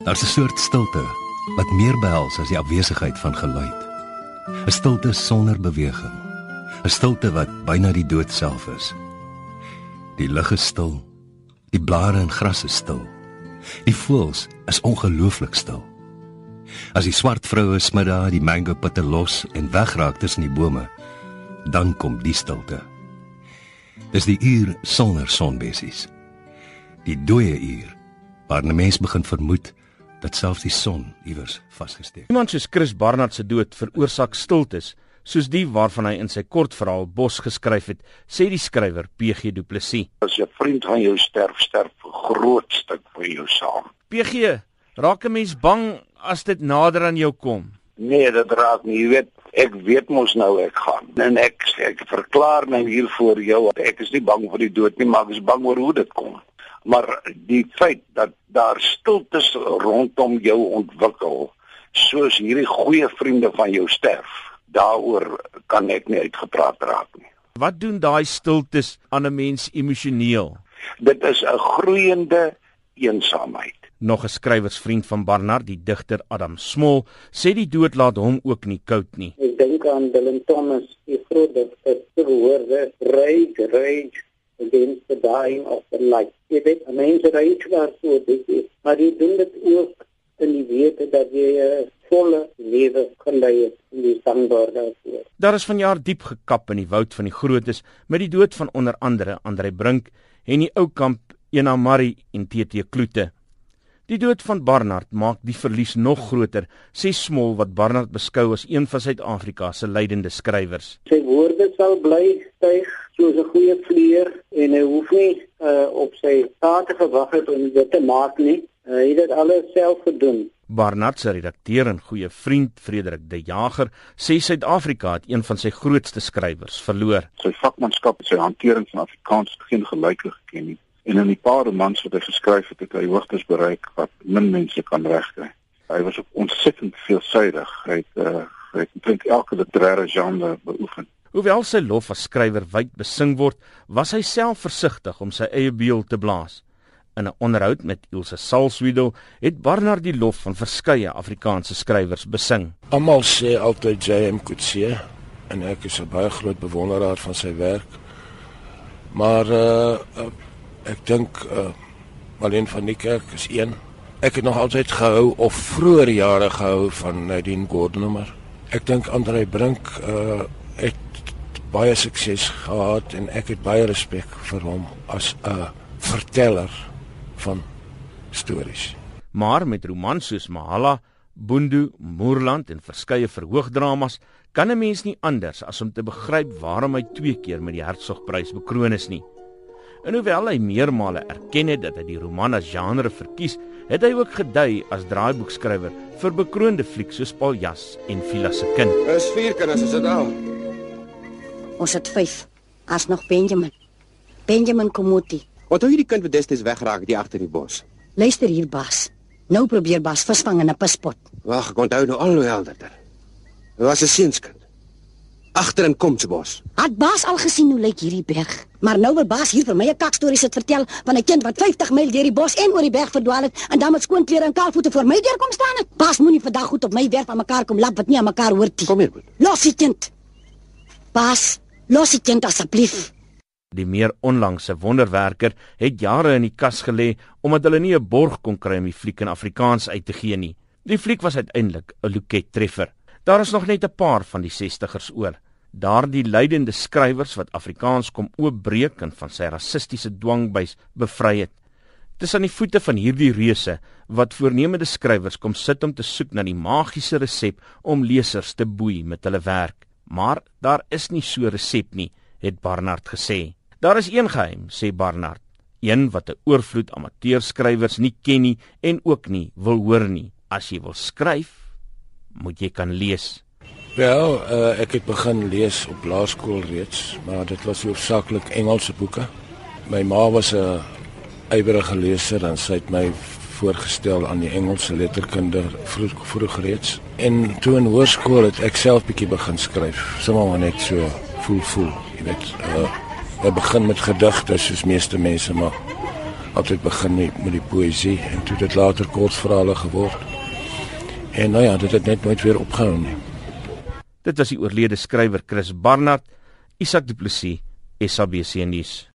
Daar's 'n soort stilte wat meer behels as die afwesigheid van geluid. 'n Stilte sonder beweging. 'n Stilte wat byna die dood self is. Die lug is stil. Die blare en gras is stil. Die voëls is ongelooflik stil. As die swart vroue smiddag die mango pitte los en wegraak tussen die bome, dan kom die stilte. Dis die uur sonder sonbessies. Die dooie uur waar 'n mens begin vermoed dat selfs die son iewers vasgesteek. Iemand soos Chris Barnard se dood veroorsaak stiltes soos die waarvan hy in sy kortverhaal Bos geskryf het, sê die skrywer PG Du Plessis. As 'n vriend van jou sterf, sterf 'n groot stuk van jou saam. PG, raak 'n mens bang as dit nader aan jou kom? Nee, dit raak nie. Jy weet, ek weet mos nou ek gaan. En ek ek verklaar nou hier voor jou, ek is nie bang vir die dood nie, maar ek is bang oor hoe dit kom maar die feit dat daar stiltes rondom jou ontwikkel soos hierdie goeie vriende van jou sterf daaroor kan ek nie uitgepraat raak nie. Wat doen daai stiltes aan 'n mens emosioneel? Dit is 'n groeiende eensaamheid. Nog 'n skrywersvriend van Barnard die digter Adam Smol sê die dood laat hom ook nie koud nie. Ek dink aan Dylan Thomas die groot digter se woorde rage rage against the dying of the light. Jy weet, mense reis waar so dit is, maar jy doen dit ook in die wete dat jy 'n volle lewe kan lei in die sandborde. Daar is vanjaar diep gekap in die woud van die grootes met die dood van onder andere Andre Brink en die ou kamp Ena Marie en TT Kloete. Die dood van Barnard maak die verlies nog groter, sê Smol wat Barnard beskou as een van Suid-Afrika se leidende skrywers. Sy woorde sal bly styg soos 'n goeie vleuer en hy hoef nie uh, op sy taak gewag het om dit te maak nie. Uh, hy het dit alles self gedoen. Barnard se redakteur en goeie vriend Frederik De Jager sê Suid-Afrika het een van sy grootste skrywers verloor. Sy vakmanskap en sy hantering van Afrikaans het geen gelyke geken nie en in die paar romans wat hy geskryf het, het hy hoogtes bereik wat min mense kan regkry. Hy was ontsettend veelsuidig. Hy het uh, hy het dink elke literaire genre beoefen. Hoewel sy lof as skrywer wyd besing word, was hy self versigtig om sy eie beeld te blaas. In 'n onderhoud met Ilse Salzwedel het Barnard die lof van verskeie Afrikaanse skrywers besing. Almal sê altyd J.M. Coetzee en ek is 'n baie groot bewonderaar van sy werk. Maar uh, uh Ek dink uh Marlene van die Kerk is een. Ek het nog altyd gehou of vroeër jare gehou van Nadine Gordimer. Ek dink Andre Brink uh het baie sukses gehad en ek het baie respek vir hom as 'n verteller van stories. Maar met romans soos Mahala, Boondu, Moerland en verskeie verhoogdramas kan 'n mens nie anders as om te begryp waarom hy twee keer met die Hertzogprys bekroon is nie. En hoewel hy meermale erken het dat hy die roman as genre verkies, het hy ook gedui as draaiboekskrywer vir bekroonde flieks soos Paljas en Vila se kind. Is vier kinders is dit al? Ons het vyf. As nog Benjamin. Benjamin Komuti. Wat hou jy die kind wat destyds weggeraak het hier agter die bos? Luister hier, Bas. Nou probeer Bas visvang in 'n pispot. Wag, ek onthou nou al hoe helderder. Dit was 'n seunskind agter in Komsbos. Het Baas al gesien hoe lyk hierdie berg? Maar nou wil Baas hier vir my 'n kakstorie sit vertel van 'n kind wat 50 myl deur die bos en oor die berg verdwaal het en dan met skoon klere en kaalvoete voor my deur kom staan het. Baas moenie vandag goed op my werf aan mekaar kom lap wat nie aan mekaar hoort nie. Kom hier, boet. Los die kind. Baas, los die kind asseblief. Die meer onlangse wonderwerker het jare in die kas gelê omdat hulle nie 'n borg kon kry om die fliek in Afrikaans uit te gee nie. Die fliek was uiteindelik 'n loket treffer. Daar is nog net 'n paar van die 60ers oor. Daardie lydende skrywers wat Afrikaans kom oopbreek en van sy rassistiese dwangbuis bevry het. Dis aan die voete van hierdie reuse wat voornemende skrywers kom sit om te soek na die magiese resep om lesers te boei met hulle werk. Maar daar is nie so 'n resep nie, het Barnard gesê. Daar is een geheim, sê Barnard, een wat 'n oorvloed amateurskrywers nie ken nie en ook nie wil hoor nie. As jy wil skryf, moet jy kan lees. Wel, uh, ek het begin lees op laerskool reeds, maar dit was hoofsaaklik Engelse boeke. My ma was 'n ywerige leser en sy het my voorgestel aan die Engelse letterkunde vroeg vroeg reeds. En toe in hoërskool het ek self bietjie begin skryf, sommer net so voel voel, jy weet. Uh, ek begin met gedigte soos meeste mense maar altyd begin met die poësie en toe dit later kortverhale geword. En nou ja, dit het net nooit weer opgehou nie. Dit was die oorlede skrywer Chris Barnard, Isak Du Plessis, SABC nuus.